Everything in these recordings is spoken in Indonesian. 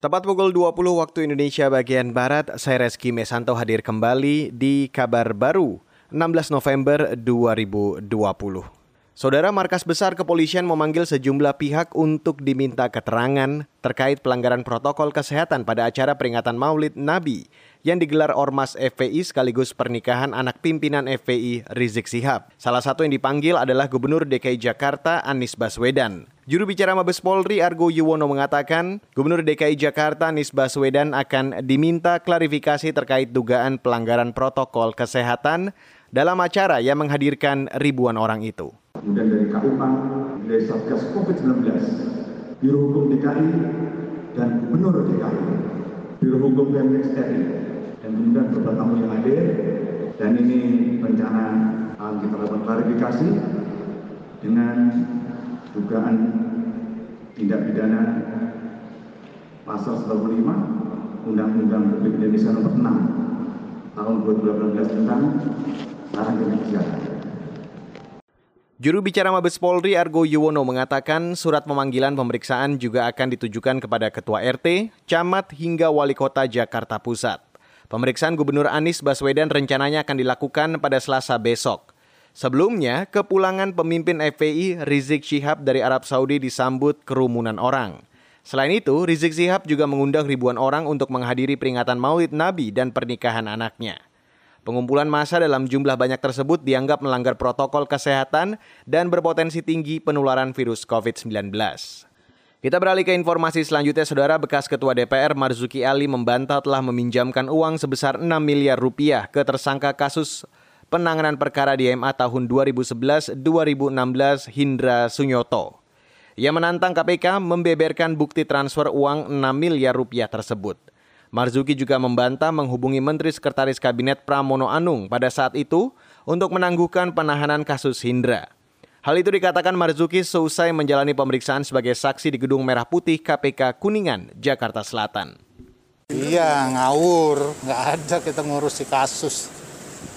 Tepat pukul 20 waktu Indonesia bagian Barat, saya Reski Mesanto hadir kembali di kabar baru 16 November 2020. Saudara Markas Besar Kepolisian memanggil sejumlah pihak untuk diminta keterangan terkait pelanggaran protokol kesehatan pada acara peringatan Maulid Nabi yang digelar Ormas FPI sekaligus pernikahan anak pimpinan FPI Rizik Sihab. Salah satu yang dipanggil adalah Gubernur DKI Jakarta Anies Baswedan. Juru bicara Mabes Polri Argo Yuwono mengatakan, Gubernur DKI Jakarta Anies Baswedan akan diminta klarifikasi terkait dugaan pelanggaran protokol kesehatan dalam acara yang menghadirkan ribuan orang itu kemudian dari KUPA, dari Satgas COVID-19, Biro Hukum DKI, dan Gubernur DKI, Biro Hukum Kemenkes RI, dan kemudian beberapa tamu yang hadir. Dan ini rencana akan kita lakukan klarifikasi dengan dugaan tindak pidana pasal 95 Undang-Undang Republik Indonesia nomor 6 tahun 2018 tentang larangan kesehatan. Juru bicara Mabes Polri Argo Yuwono mengatakan surat pemanggilan pemeriksaan juga akan ditujukan kepada Ketua RT, Camat hingga Wali Kota Jakarta Pusat. Pemeriksaan Gubernur Anies Baswedan rencananya akan dilakukan pada Selasa besok. Sebelumnya, kepulangan pemimpin FPI Rizik Syihab dari Arab Saudi disambut kerumunan orang. Selain itu, Rizik Syihab juga mengundang ribuan orang untuk menghadiri peringatan Maulid Nabi dan pernikahan anaknya. Pengumpulan massa dalam jumlah banyak tersebut dianggap melanggar protokol kesehatan dan berpotensi tinggi penularan virus COVID-19. Kita beralih ke informasi selanjutnya, Saudara bekas Ketua DPR Marzuki Ali membantah telah meminjamkan uang sebesar 6 miliar rupiah ke tersangka kasus penanganan perkara di MA tahun 2011-2016 Hindra Sunyoto. Ia menantang KPK membeberkan bukti transfer uang 6 miliar rupiah tersebut. Marzuki juga membantah menghubungi Menteri Sekretaris Kabinet Pramono Anung pada saat itu untuk menangguhkan penahanan kasus Hindra. Hal itu dikatakan Marzuki seusai menjalani pemeriksaan sebagai saksi di Gedung Merah Putih KPK Kuningan, Jakarta Selatan. Iya, ngawur. Nggak ada kita ngurusi kasus.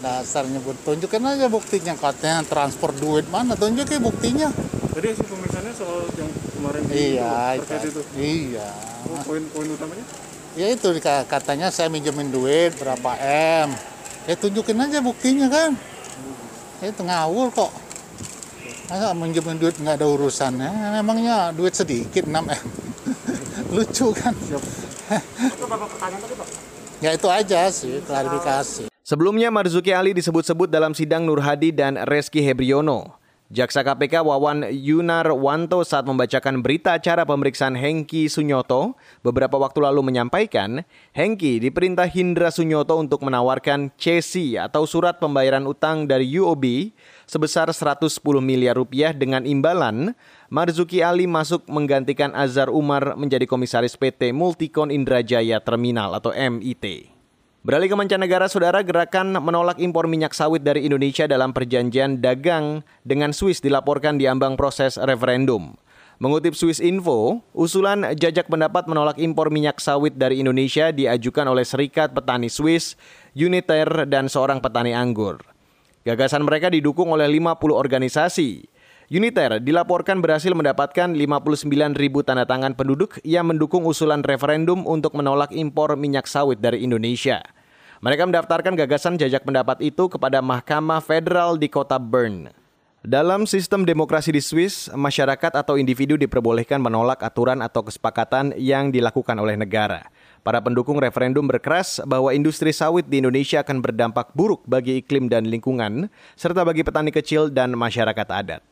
Dasar nyebut. Tunjukin aja buktinya. Katanya transfer duit. Mana? Tunjukin buktinya. Jadi si pemeriksaannya soal yang kemarin iya, itu, terkait itu? Iya. Oh, poin-poin utamanya? Ya itu katanya saya minjemin duit berapa M. Ya tunjukin aja buktinya kan. Ya, itu ngawur kok. Masa minjemin duit nggak ada urusannya? Emangnya duit sedikit 6 M. Lucu kan? Ya itu aja sih klarifikasi. Sebelumnya Marzuki Ali disebut-sebut dalam sidang Nur Hadi dan Reski Hebriono. Jaksa KPK Wawan Yunarwanto saat membacakan berita acara pemeriksaan Hengki Sunyoto beberapa waktu lalu menyampaikan, Hengki diperintah Hindra Sunyoto untuk menawarkan CC atau surat pembayaran utang dari UOB sebesar 110 miliar rupiah dengan imbalan Marzuki Ali masuk menggantikan Azhar Umar menjadi komisaris PT Multikon Indrajaya Terminal atau MIT. Beralih ke mancanegara, saudara gerakan menolak impor minyak sawit dari Indonesia dalam perjanjian dagang dengan Swiss dilaporkan di ambang proses referendum. Mengutip Swiss Info, usulan jajak pendapat menolak impor minyak sawit dari Indonesia diajukan oleh Serikat Petani Swiss, Uniter, dan seorang petani anggur. Gagasan mereka didukung oleh 50 organisasi. Uniter dilaporkan berhasil mendapatkan 59 ribu tanda tangan penduduk yang mendukung usulan referendum untuk menolak impor minyak sawit dari Indonesia. Mereka mendaftarkan gagasan jajak pendapat itu kepada Mahkamah Federal di kota Bern. Dalam sistem demokrasi di Swiss, masyarakat atau individu diperbolehkan menolak aturan atau kesepakatan yang dilakukan oleh negara. Para pendukung referendum berkeras bahwa industri sawit di Indonesia akan berdampak buruk bagi iklim dan lingkungan, serta bagi petani kecil dan masyarakat adat.